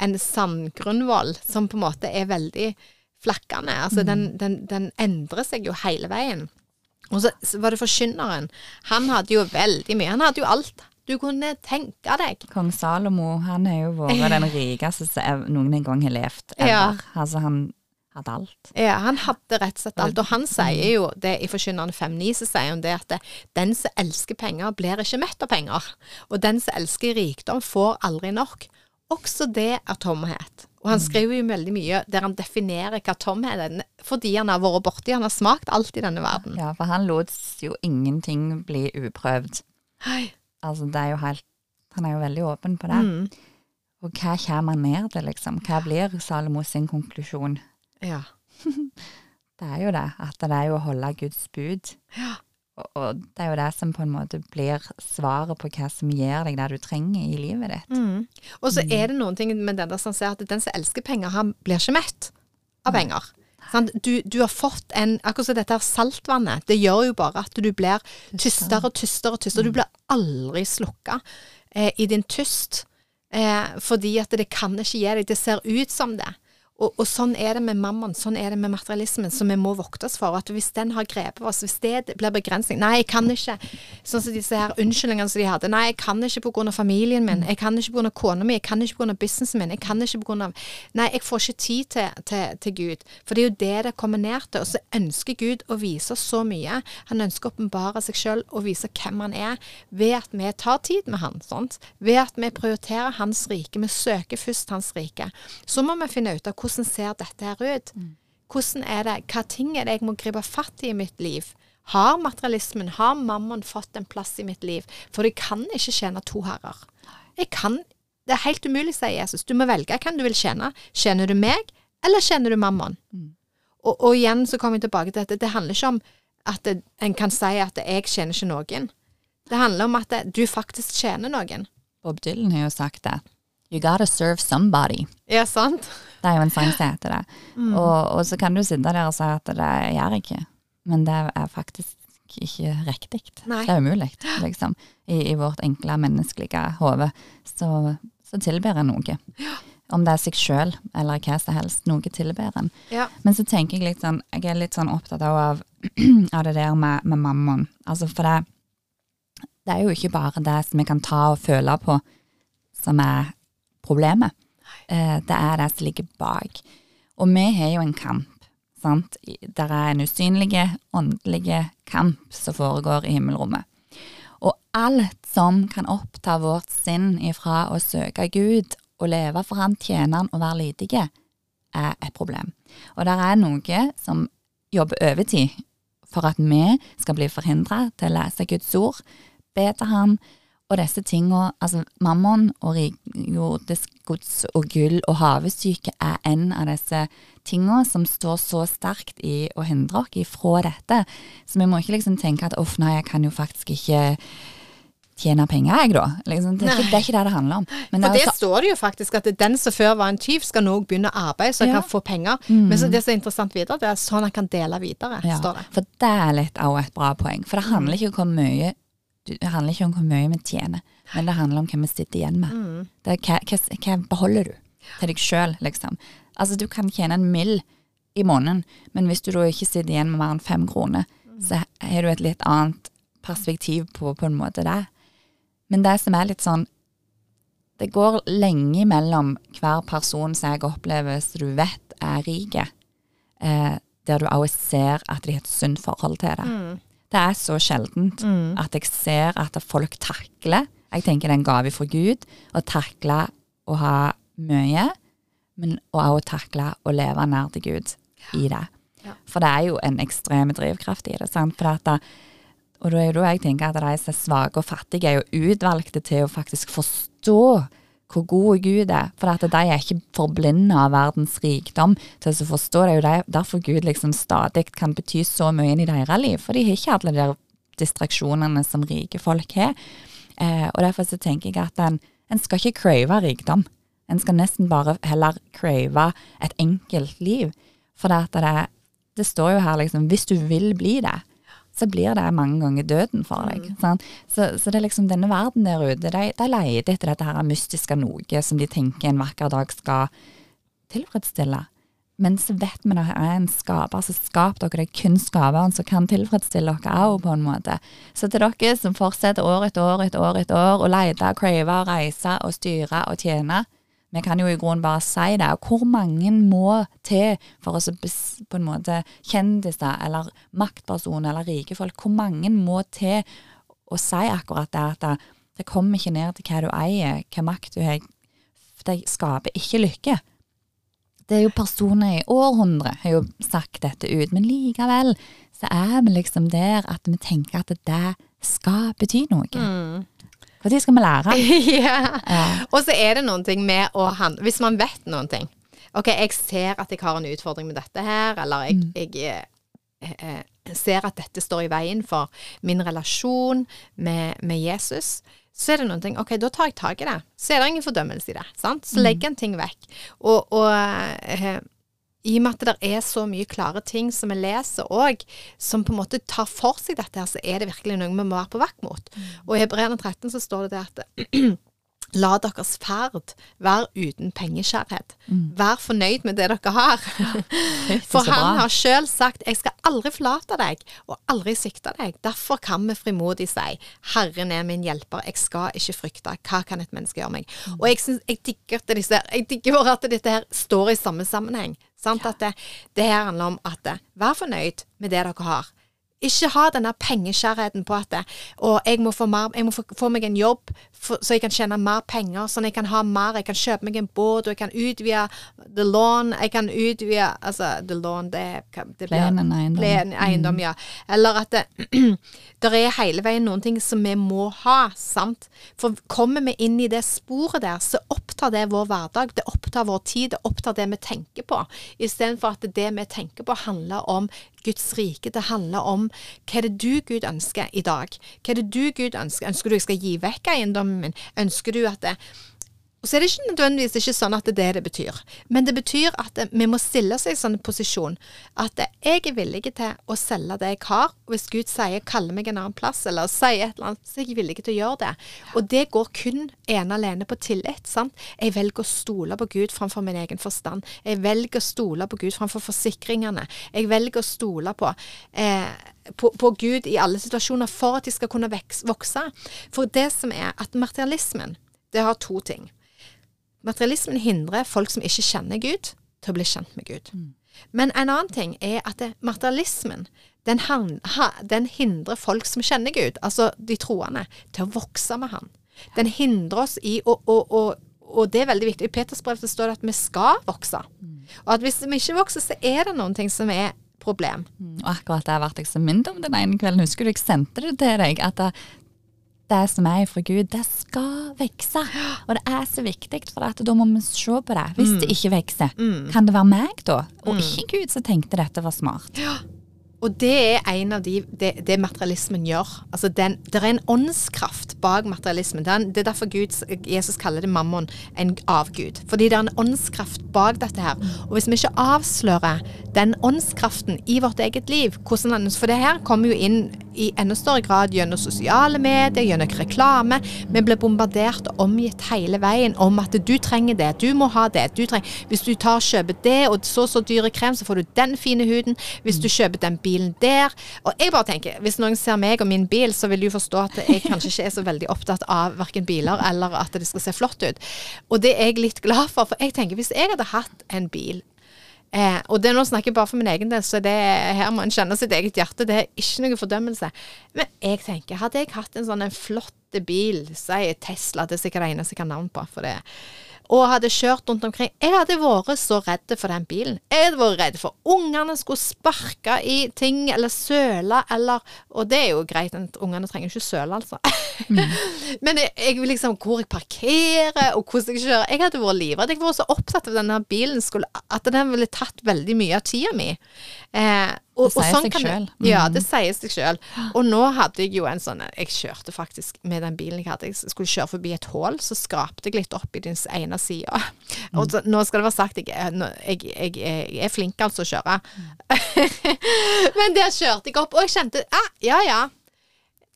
en sandgrunnvoll som på en måte er veldig flakkende. Altså den, den, den endrer seg jo hele veien. Og så, var det forkynneren. Han hadde jo veldig mye. Han hadde jo alt du kunne tenke deg. Kong Salomo han er jo vært *laughs* den rikeste som noen en gang har levd. Ever. Ja. Altså, han hadde alt. Ja, han hadde rett og slett alt. Og han sier jo det i Forkynneren 5.9, så sier han det at den som elsker penger, blir ikke mett av penger. Og den som elsker rikdom, får aldri nok. Også det er tomhet. Og han skriver jo veldig mye der han definerer hva tomhet er, fordi han har vært borti, han har smakt alt i denne verden. Ja, for han lot jo ingenting bli uprøvd. Hei. Altså, det er jo helt Han er jo veldig åpen på det. Mm. Og hva kommer han ned til, liksom? Hva blir Salomo sin konklusjon? Ja. *laughs* Det er jo det. At det er jo å holde Guds bud. Ja. Og, og det er jo det som på en måte blir svaret på hva som gir deg det du trenger i livet ditt. Mm. Og så er det noen ting med den der som sier at den som elsker penger, han blir ikke mett av penger. Du, du har fått en Akkurat som dette her saltvannet. Det gjør jo bare at du blir tystere og tystere og tystere. Du blir aldri slukka eh, i din tyst. Eh, fordi at det kan ikke gi deg Det ser ut som det. Og, og, sånn er det med mammon, sånn er det med materialismen, som vi må vokte oss for. At hvis den har grepet oss, hvis det blir begrensning Nei, jeg kan ikke. Sånn som disse her unnskyldningene som de hadde. Nei, jeg kan ikke pga. familien min. Jeg kan ikke pga. kona mi. Jeg kan ikke pga. businessen min. Jeg kan ikke pga. Nei, jeg får ikke tid til, til, til, Gud. For det er jo det det kommer ned til. Og så ønsker Gud å vise oss så mye. Han ønsker å åpenbare seg sjøl og vise hvem han er, ved at vi tar tid med han. Sant? Ved at vi prioriterer hans rike. Vi søker først hans rike. Så må vi finne ut av hvordan ser dette her ut? Hvordan er det, Hva ting er det jeg må gripe fatt i i mitt liv? Har materialismen, har mammon fått en plass i mitt liv? For jeg kan ikke tjene to herrer. Jeg kan, Det er helt umulig, sier Jesus. Du må velge hvem du vil tjene. Tjener du meg, eller tjener du mammon? Mm. Og, og, igjen så kommer vi tilbake til dette. Det handler ikke om at det, en kan si at jeg tjener ikke noen. Det handler om at det, du faktisk tjener noen. Bob Dylan har jo sagt det. You gotta serve somebody. Ja, sant. Det er jo en sang som heter det. Mm. Og, og, så kan du sitte der og si at det gjør jeg ikke, men det er faktisk ikke riktig. Det er umulig, liksom. I, I, vårt enkle menneskelige hode så, så tilber en noe. Om det er seg sjøl eller hva som helst. Noe tilber en. Ja. Men så tenker jeg litt sånn Jeg er litt sånn opptatt av, av *clears throat* det der med, med mammon. Altså for det, det er jo ikke bare det som vi kan ta og føle på som er problemet. Eh, det er det som ligger bak. Og vi har jo en kamp. Sant? Det er en usynlig, åndelig kamp som foregår i himmelrommet. Og alt som kan oppta vårt sinn ifra å søke Gud og leve for Han, tjene Han og være lydige, er et problem. Og det er noe som jobber overtid for at vi skal bli forhindra til å lese Guds ord, be til Han og disse tingene, altså mammon og jordisk gods og gull og havesyke er en av disse tingene som står så sterkt i å hindre oss ifra dette. Så vi må ikke liksom tenke at uff, nei, jeg kan jo faktisk ikke tjene penger, jeg, da. Liksom, det, er ikke, det, er ikke, det det handler om. Men For det, det står det jo faktisk at den som før var en tyv, skal nå begynne å arbeide så han ja. kan få penger. Mm. Men så det som er interessant videre, det er sånn han kan dele videre, ja. står det. For det er litt av et bra poeng. For det handler ikke om hvor mye det handler ikke om hvor mye vi tjener, men det handler om hva vi sitter igjen med. Mm. Er, hva, hva, hva, beholder du til deg sjøl, liksom? Altså, du kan tjene en mill i måneden, men hvis du da ikke sitter igjen med mer enn fem kroner, mm. så har du et litt annet perspektiv på, på en måte det. Men det som er litt sånn Det går lenge mellom hver person som jeg opplever som du vet er rike, eh, der du også ser at de har et sunt forhold til det. Mm. Det er så sjeldent mm. at jeg ser at folk takler Jeg tenker det er en gave fra Gud å takle å ha mye, men òg å takle å leve nær til Gud i det. Ja. For det er jo en ekstrem drivkraft i det. sant? For at da, og da er jo da jeg tenker at de som er svake og fattige, er jo utvalgte til å faktisk forstå hvor god Gud er. For at de er ikke forblinda av verdens rikdom til å forstå det. er jo derfor Gud liksom stadig kan bety så mye inn i deres liv. For de har ikke alle de distraksjonene som rike folk har. Eh, og derfor så tenker jeg at en, en skal ikke crave rikdom. En skal nesten bare heller crave et enkelt liv. For det, det, det står jo her liksom Hvis du vil bli det, så blir det mange ganger døden for deg. Mm. Så, så, det er liksom denne verden der ute, de, de leter etter dette her mystiske noe som de tenker en vakker dag skal tilfredsstille. Men så vet vi det er en skaper som skaper dere, det er kun skaperen som kan tilfredsstille dere òg, på en måte. Så til dere som fortsetter år etter år etter år etter år å lete, crave, reise og styre og tjene, vi kan jo i grunnen bare si det. Hvor mange må til for å på en måte kjendiser eller maktpersoner eller rike folk, hvor mange må til å si akkurat det at det, det kommer ikke ned til hva du eier, hva makt du har. Det skaper ikke lykke. Det er jo personer i århundre har jo sagt dette ut, men likevel så er vi liksom der at vi tenker at det skal bety noe. Mm. Når skal vi lære? *laughs* ja. ja. Og så er det noen ting med å handle Hvis man vet noen ting OK, jeg ser at jeg har en utfordring med dette her, eller jeg, mm. jeg, jeg, eh, eh, ser at dette står i veien for min relasjon med, med, Jesus. Så er det noen ting OK, da tar jeg tak i det. Så er det ingen fordømmelse i det. sant? Så mm. legger en ting vekk. Og, og eh, i og med at det er så mye klare ting som vi leser òg, som på en måte tar for seg dette, her, så er det virkelig noe vi må være på vakt mot. Og i Hebreerne 13 så står det det at *clears throat* La deres ferd være uten pengeskjærhet. Vær fornøyd med det dere har. *laughs* For han har sjøl sagt 'Jeg skal aldri forlate deg og aldri svikte deg'. Derfor kan vi frimodig si 'Herren er min hjelper, jeg skal ikke frykte'. Hva kan et menneske gjøre meg? Og jeg, synes, jeg digger at disse, jeg digger at dette her står i samme sammenheng. Sant? At det, det her handler om at vær fornøyd med det dere har. Ikke ha denne pengeskjærheten på at og jeg må få, mer, jeg må få, få meg en jobb for, så jeg kan tjene mer penger, sånn jeg kan ha mer, jeg kan kjøpe meg en båt, og jeg kan utvide the lawn, jeg kan utvide Altså, the lawn, det, det blir Plenen eiendom. Plen eiendom, ja. Eller at *clears throat* det, det er hele veien noen ting som vi må ha, sant. For kommer vi inn i det sporet der, så opptar det vår hverdag, det opptar vår tid, det opptar det vi tenker på. Istedenfor at det vi tenker på handler om Guds rike. Det handler om hva er det du, Gud, ønsker i dag? Hva er det du, Gud, ønsker? Ønsker du jeg skal gi vekk eiendommen min? Ønsker du at det og så er det ikke nødvendigvis ikke sånn at det er det det betyr. Men det betyr at vi må stille oss i en sånn posisjon at jeg er villig til å selge det jeg har. Og hvis Gud sier kalle meg en annen plass', eller sier et eller annet, så er jeg villig til å gjøre det. Og det går kun ene alene på tillit. sant? Jeg velger å stole på Gud framfor min egen forstand. Jeg velger å stole på Gud framfor forsikringene. Jeg velger å stole på eh, på, på Gud i alle situasjoner for at de skal kunne vokse. For det som er at materialismen, det har to ting. Materialismen hindrer folk som ikke kjenner Gud, til å bli kjent med Gud. Men en annen ting er at det, materialismen den, han, ha, den hindrer folk som kjenner Gud, altså de troende, til å vokse med Han. Den hindrer oss i å, å, å og det er veldig viktig. I Peters brev står det at vi skal vokse. Og at hvis vi ikke vokser, så er det noen ting som er problem. Mm, Og akkurat det ble jeg så minnet om den ene kvelden. Husker du jeg sendte det til deg? At det, som er fra Gud, det skal vokse. Og det er så viktig, for da må vi se på det. Hvis det ikke vokser, kan det være meg da? Og ikke Gud som tenkte dette var smart. Og det er en av de det, det materialismen gjør. Altså den, det er en åndskraft bak materialismen. Er, det er derfor Gud, Jesus kaller det mammon en avgud. Fordi det er en åndskraft bak dette her. Og hvis vi ikke avslører den åndskraften i vårt eget liv hvordan den, For det her kommer jo inn i enda større grad gjennom sosiale medier, gjennom reklame. Vi blir bombardert og omgitt hele veien om at du trenger det, du må ha det. Du trenger, hvis du tar og kjøper det og så så dyre krem, så får du den fine huden. Hvis du kjøper den bilen der Og jeg bare tenker, hvis noen ser meg og min bil, så vil du forstå at jeg kanskje ikke er så veldig opptatt av verken biler eller at det skal se flott ut. Og det er jeg litt glad for, for jeg tenker hvis jeg hadde hatt en bil Eh, og det nå snakker jeg bare for min egen del, så det, her må en kjenne sitt eget hjerte. Det er ikke noe fordømmelse. Men jeg tenker, hadde jeg hatt en sånn flott bil, si Tesla, det er sikkert det eneste jeg kan navn på, for det og hadde kjørt rundt omkring Jeg hadde vært så redd for den bilen. Jeg hadde vært redd for ungene skulle sparke i ting eller søle eller Og det er jo greit, ungene trenger ikke søle, altså. *laughs* Men jeg, jeg liksom Hvor jeg parkerer, og hvordan jeg kjører Jeg hadde vært livredd. Jeg var så opptatt av denne bilen skulle, at den ville tatt veldig mye av tida mi. Eh, og, Det sier sånn seg kan det- selv. Ja, det sier seg sjøl. Og nå hadde jeg jo en sånn Jeg kjørte faktisk med den bilen jeg hadde. Jeg skulle kjøre forbi et hull, så skrapte jeg litt opp i den ene sida. Mm. Og så, nå skal det være sagt, jeg, jeg, jeg, jeg er flink altså å kjøre. *laughs* Men der kjørte jeg opp, og jeg kjente ah, ja ja.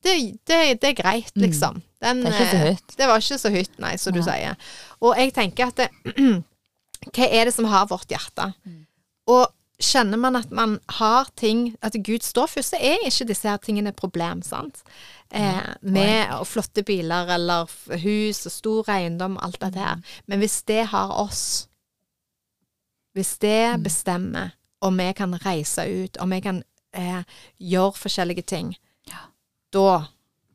Det, det, det er greit, liksom. Den, Mm. Det er eh. Det var ikke så høyt, nei, som du sier. Og jeg tenker at det, *clears throat* Hva er det som har vårt hjerte? Mm. Og kjenner man at man har ting At Gud står først, så er ikke disse her tingene et problem, sant? Eh, med flotte biler eller hus og stor eiendom alt dette Mm. her. Men hvis det har oss Hvis det Mm. bestemmer om vi kan reise ut, om vi kan eh, gjøre forskjellige ting, Ja. da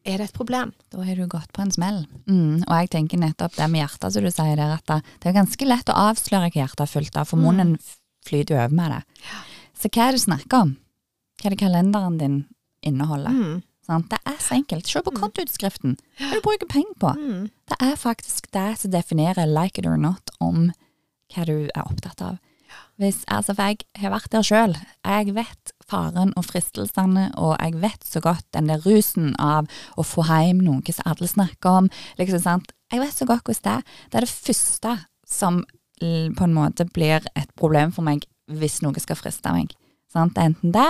er det et problem. Da har du gått på en smell. Mm, og jeg tenker nettopp det med hjertet, som du sier der, at det er ganske lett å avsløre hva hjertet er fullt av, for munnen f- flyter jo over med det. Så hva er det du snakker om? Hva er det kalenderen din inneholder? Mm. Sånn? Det er så enkelt. Se på kontoutskriften. Hva du bruker penger på. Mm. Det er faktisk det som definerer like it or not om hva du er opptatt av. Hvis, altså, for jeg har vært der sjøl. Jeg vet faren og fristelsene, og jeg vet så godt den der rusen av å få hjem noe som alle snakker om. Liksom, sant? Jeg vet så godt hvordan det er. Det er det første som på en måte blir et problem for meg hvis noe skal friste meg. Sant? Enten det,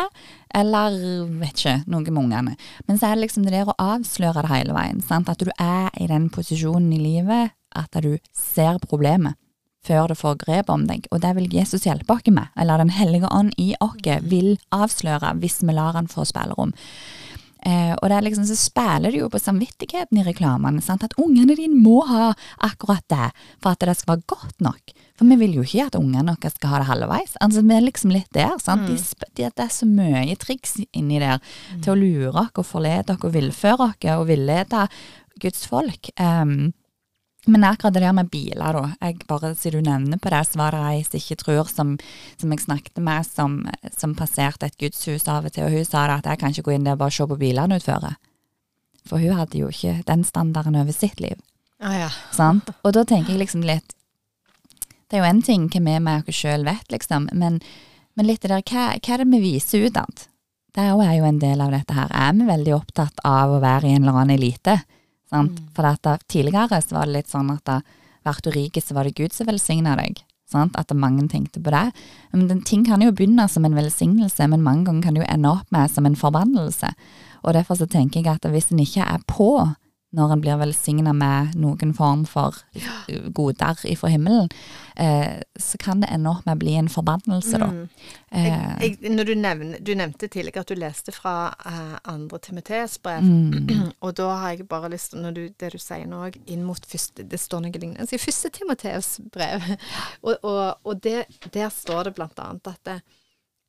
eller vet ikke, noe med ungene. Men så er det liksom det der å avsløre det hele veien. Sant? At du er i den posisjonen i livet at du ser problemet før det får grep om deg. Og det vil Jesus hjelpe oss med, eller Den hellige ånd i oss vil avsløre hvis vi lar han få spillerom. Eh, og det liksom, så spiller det jo på samvittigheten i reklamene. Sant? At ungene dine må ha akkurat det for at det skal være godt nok. For vi vil jo ikke at ungene våre skal ha det halvveis. Altså, Vi er liksom litt der. sant? Mm. De, de, det er så mye triks inni der mm. til å lure oss og forlede oss og villføre oss og villede Guds folk. Um, men akkurat det der med biler, da. Jeg bare, Siden du nevner på det, så var det ei som ikke tror, som, som jeg snakket med, som, som, passerte et gudshus av og til, og hun sa det at jeg kan ikke gå inn der og bare se på bilene utføre. For hun hadde jo ikke den standarden over sitt liv. Ah, ja. Sant? Og da tenker jeg liksom litt Det er jo en ting hva vi med oss sjøl vet, liksom, men, men, litt det der, hva, hva er det vi viser utad? Det er jo en del av dette her. Er vi veldig opptatt av å være i en eller annen elite? Sant? Mm. For dette, tidligere så var det litt sånn at da du rik, så var det Gud som velsigna deg. Sant? At mange tenkte på det. Men den, ting kan jo begynne som en velsignelse, men mange ganger kan det jo ende opp med som en forbannelse. Og derfor så tenker jeg at hvis en ikke er på når en blir velsigna med noen form for goder ifra himmelen, eh, så kan det ende opp med å bli en forbannelse, da. Mm. Eh, jeg, jeg, når du, nevner, du, nevnte tidligere at du leste fra eh, andre Timoteus brev, mm. *clears throat* og da har jeg bare lyst til, når du, det du sier nå, inn mot første Det står noe lignende i første Timoteus brev, *laughs* og, og, og det, der står det blant annet at det,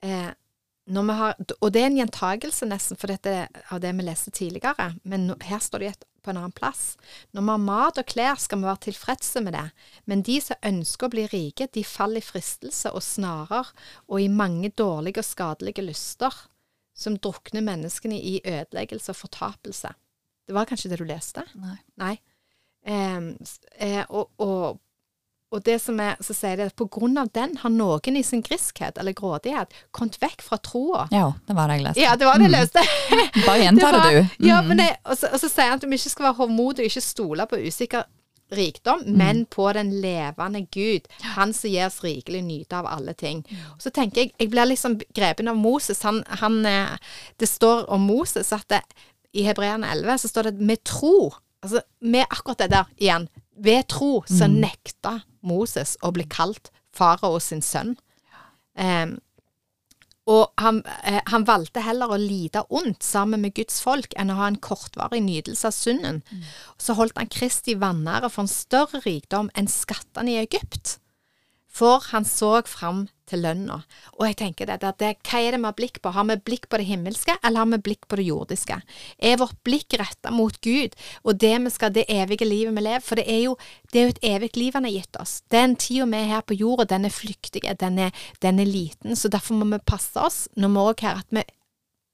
eh, har, og det er en gjentagelse nesten for dette, av det vi leste tidligere, men her står det på en annen plass. Når vi har mat og klær, skal vi være tilfredse med det, men de som ønsker å bli rike, de faller i fristelse og snarer og i mange dårlige og skadelige lyster, som drukner menneskene i ødeleggelse og fortapelse. Det var kanskje det du leste? Nei. Nei. Eh, eh, og, og og det som er, så sier de at av den har noen i sin griskhet eller grådighet kommet vekk fra troa. Ja, det var det jeg leste. Ja, det var det jeg mm. leste. Mm. *laughs* Bare gjenta det, det, du. Ja, mm. men det, og, så, og, så, sier han at vi ikke skal være hovmodige og ikke stole på usikker rikdom, mm. men på den levende Gud. Han som gir oss rikelig nyte av alle ting. Så tenker jeg, jeg blir liksom grepen av Moses. Han, han, eh, det står om Moses at det, i Hebreerne 11 så står det med tro. Altså med akkurat det der igjen. Ved tro så nekta Moses og blir kalt farao sin sønn. Um, og han, eh, han, valgte heller å lide ondt sammen med Guds folk enn å ha en kortvarig nytelse av synden. Mm. Så holdt han Kristi vanære for en større rikdom enn skattene i Egypt. For han så fram til lønna. Og jeg tenker det, det, hva er det vi har blikk på? Har vi blikk på det himmelske, eller har vi blikk på det jordiske? Er vårt blikk retta mot Gud og det vi skal, det evige livet vi lever? For det er jo, det er jo et evig liv han har gitt oss. Den tida vi er her på jorda, den er flyktig, den er, den er liten. Så derfor må vi passe oss når vi òg her at vi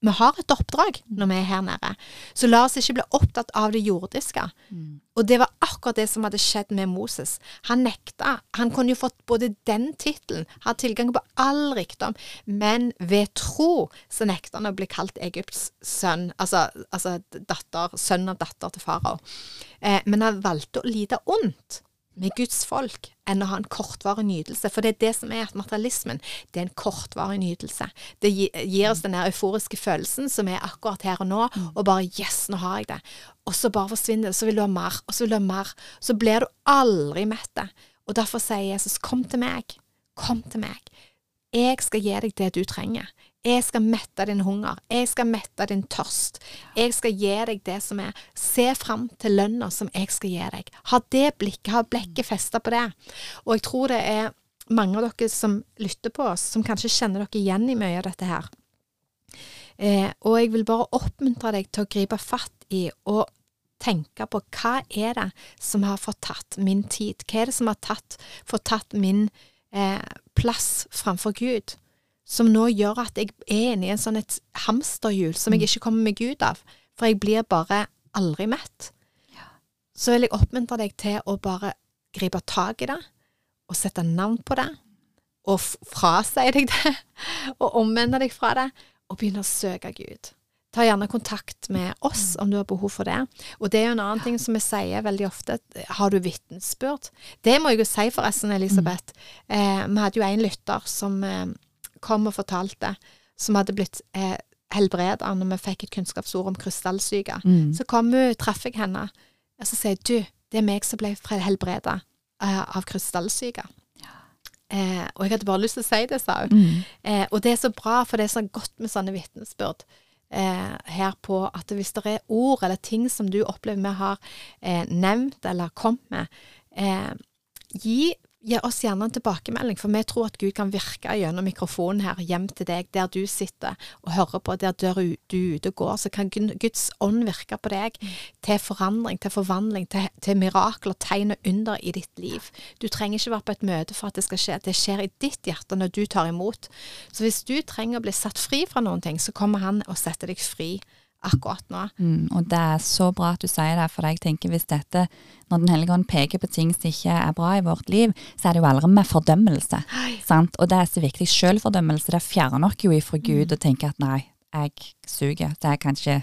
vi har et oppdrag når vi er her nede. Så la oss ikke bli opptatt av det jordiske. Mm. Og det var akkurat det som hadde skjedd med Moses. Han nekta. Han kunne jo fått både den tittelen, ha tilgang på all rikdom, men ved tro så nekta han å bli kalt Egypts sønn, altså, altså datter, sønn av datter til farao. Eh, men han valgte å lide ondt med Guds folk enn å ha en kortvarig nytelse. For det er det som er at materialismen, det er en kortvarig nytelse. Det gir oss den euforiske følelsen som er akkurat her og nå, mm. og bare yes, nå har jeg det. Og så bare forsvinner det, så vil du ha mer, og så vil du ha mer. Så blir du aldri mett. Og derfor sier Jesus, kom til meg, kom til meg. Jeg skal gi deg det du trenger. Jeg skal mette din hunger. Jeg skal mette din tørst. Jeg skal gi deg det som er Se fram til lønna som jeg skal gi deg. Ha det blikket, ha blekket festa på det. Og jeg tror det er mange av dere som lytter på oss, som kanskje kjenner dere igjen i mye av dette her. Eh, og jeg vil bare oppmuntre deg til å gripe fatt i og tenke på hva er det som har fått tatt min tid? Hva er det som har tatt, fått tatt min eh, plass framfor Gud? Som nå gjør at jeg er inne i en sånn et hamsterhjul som jeg mm. ikke kommer meg ut av, for jeg blir bare aldri mett. Så vil jeg oppmuntre deg til å bare gripe tak i det, og sette navn på det, og frasi deg det, *laughs* og omvende deg fra det, og begynne å søke Gud. ta gjerne kontakt med oss om du har behov for det. Og det er jo en annen ting som vi sier veldig ofte. Har du vitnesbyrd? Det må jeg jo si forresten, Elisabeth. Eh, vi hadde jo en lytter som eh, kom og fortalte, som hadde blitt eh, helbreda når vi fikk et kunnskapsord om krystallsyke. Mm. Så kom hun, traff jeg henne, og så sier du, det er meg som ble helbreda eh, av krystallsyke. Eh, og jeg hadde bare lyst til å si det, sa hun. Mm. Eh, og det er så bra, for det er så godt med sånne vitnesbyrd. Eh, her på at hvis det er ord eller ting som du opplever vi har eh, nevnt eller kommet med, eh, gi, gi oss gjerne en tilbakemelding, for vi tror at Gud kan virke gjennom mikrofonen her hjem til deg, der du sitter og hører på, der du du er ute og går. Så kan Guds ånd virke på deg til forandring, til forvandling, til, til mirakler, tegn og under i ditt liv. Du trenger ikke være på et møte for at det skal skje. Det skjer i ditt hjerte når du tar imot. Så hvis du trenger å bli satt fri fra noen ting, så kommer han og setter deg fri akkurat nå. Mm, og det er så bra at du sier det, for jeg tenker hvis dette, når Den hellige ånd peker på ting som ikke er bra i vårt liv, så er det jo aldri med fordømmelse. Sant? Og det er så viktig. Selvfordømmelse, det fjerner oss jo ifra Gud og tenker at nei, jeg suger, så jeg kan ikke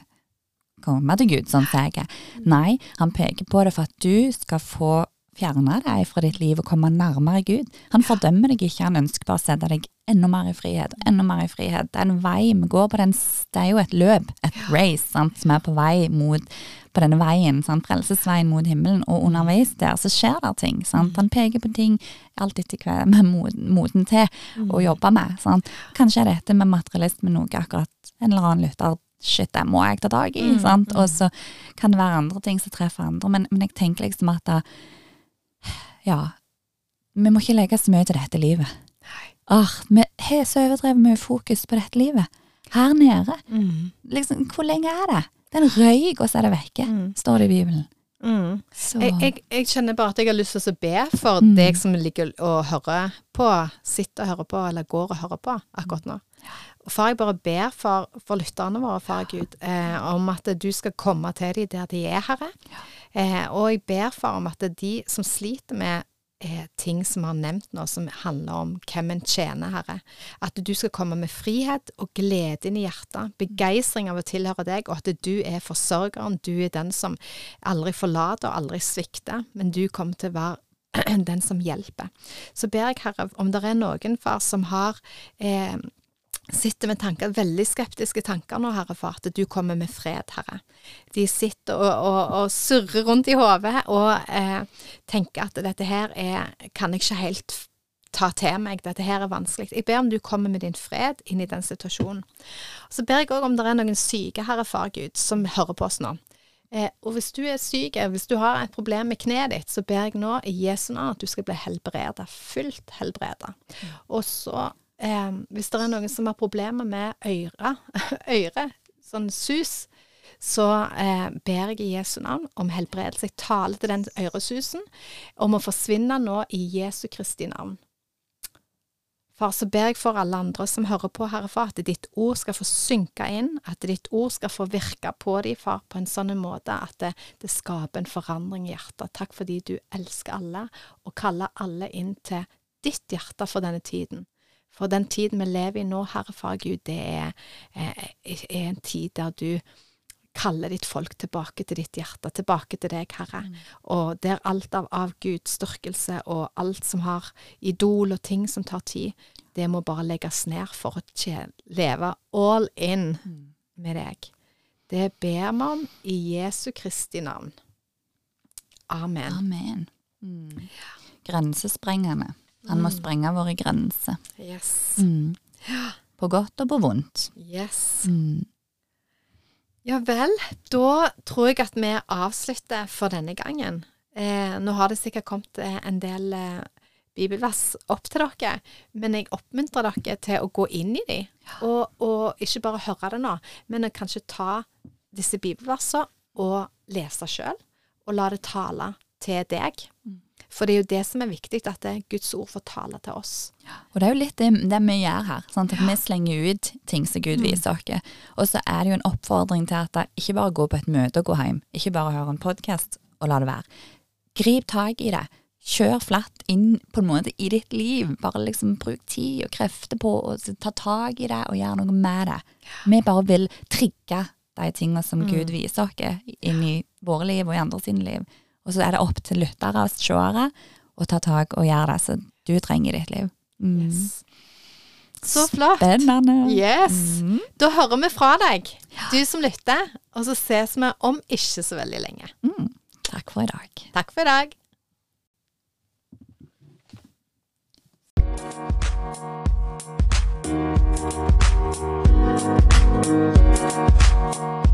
komme til Gud sånn som jeg er. Nei, han peker på det for at du skal få fjerne deg fra ditt liv og komme nærmere Gud. Han fordømmer deg ikke, han ønsker bare å sette deg enda mer i frihet, enda mer i frihet. Det er en vei, vi går på den, det er jo et løp, et race, sant, som er på vei mot, på denne veien, sant, frelsesveien mot himmelen, og underveis der så skjer det ting, sant. Han peker på ting alt etter hva vi er moden, til å jobbe med, sant. Kanskje er dette med materialisme noe akkurat en eller annen lytter Shit, det må jeg ta tak i, sant. Og så kan det være andre ting som treffer andre, men, men jeg tenker liksom at da, ja, vi må ikke legge så mye til dette livet. Åh, vi har så overdrevet mye fokus på dette livet. Her nede. Mm. Liksom, hvor lenge er det? Det er en røyk, og så er det vekke, Mm. står det i Bibelen. Mm. Så, Jeg, jeg, jeg kjenner bare at jeg har lyst til å be for Mm. deg som ligger og hører på, sitter og hører på, eller går og hører på akkurat nå. Og Far, jeg bare ber for, for lytterne våre, far Gud, eh, om at du skal komme til dem der de er, Herre. Eh, og jeg ber far om at de som sliter med eh, ting som vi har nevnt nå, som handler om hvem en tjener, Herre, at du skal komme med frihet og glede inn i hjertet, begeistring av å tilhøre deg, og at du er forsørgeren, du er den som aldri forlater og aldri svikter, men du kommer til å være *clears throat* den som hjelper. Så ber jeg, Herre, om det er noen, far, som har eh, sitter med tanker, veldig skeptiske tanker nå, Herre, for at du kommer med fred, Herre. De sitter og, og, og surrer rundt i hodet og eh, tenker at dette her er, kan jeg ikke helt ta til meg, dette her er vanskelig. Jeg ber om du kommer med din fred inn i den situasjonen. Så ber jeg òg om det er noen syke, Herre Far Gud, som hører på oss nå. Eh, og hvis du er syk, eh, hvis du har et problem med kneet ditt, så ber jeg nå i Jesu navn at du skal bli helbreda, fullt helbreda. Og så, eh, hvis det er noen som har problemer med øre, *laughs* øre, sånn sus, så eh, ber jeg i Jesu navn om helbredelse. Jeg taler til den øresusen om å forsvinne nå i Jesu Kristi navn. Far, så ber jeg for alle andre som hører på, Herre Far, at ditt ord skal få synke inn, at ditt ord skal få virke på dem, Far, på en sånn måte at det, det skaper en forandring i hjertet. Takk fordi du elsker alle, og kaller alle inn til ditt hjerte for denne tiden. For den tiden vi lever i nå, Herre Far Gud, det er, er, er en tid der du kaller ditt folk tilbake til ditt hjerte, tilbake til deg, Herre. Og der alt av Guds styrkelse, og alt som har idol og ting som tar tid, det må bare legges ned for å leve all in med deg. Det ber vi om i Jesu Kristi navn. Amen. Amen. Mm. Grensesprengende. Han må sprenge våre grenser. Yes. Mm. På godt og på vondt. Yes. Mm. Ja vel, da tror jeg at vi avslutter for denne gangen. Eh, nå har det sikkert kommet eh, en del eh, bibelvers opp til dere, men jeg oppmuntrer dere til å gå inn i de, og, og ikke bare høre det nå, men å kanskje ta disse bibelversene og lese sjøl, og la det tale til deg. For det er jo det som er viktig, at det, Guds ord får tale til oss. Og det er jo litt det, det vi gjør her. Sant? At vi slenger ut ting som Gud viser oss. Og så er det jo en oppfordring til at det ikke bare gå på et møte og gå hjem. Ikke bare høre en podkast og la det være. Grip tak i det. Kjør flatt inn på en måte i ditt liv. Bare liksom bruk tid og krefter på å ta tak i det og gjøre noe med det. Vi bare vil trigge de tingene som Mm. Gud viser oss inn i våre liv og i andre sine liv. Og så er det opp til lyttere og seere å ta tak og gjøre det som du trenger i ditt liv. Mm. Yes. Så flott. Spennende. Yes. Mm. Da hører vi fra deg, du som lytter, og så ses vi om ikke så veldig lenge. Mm. Takk for i dag. Takk for i dag. Thank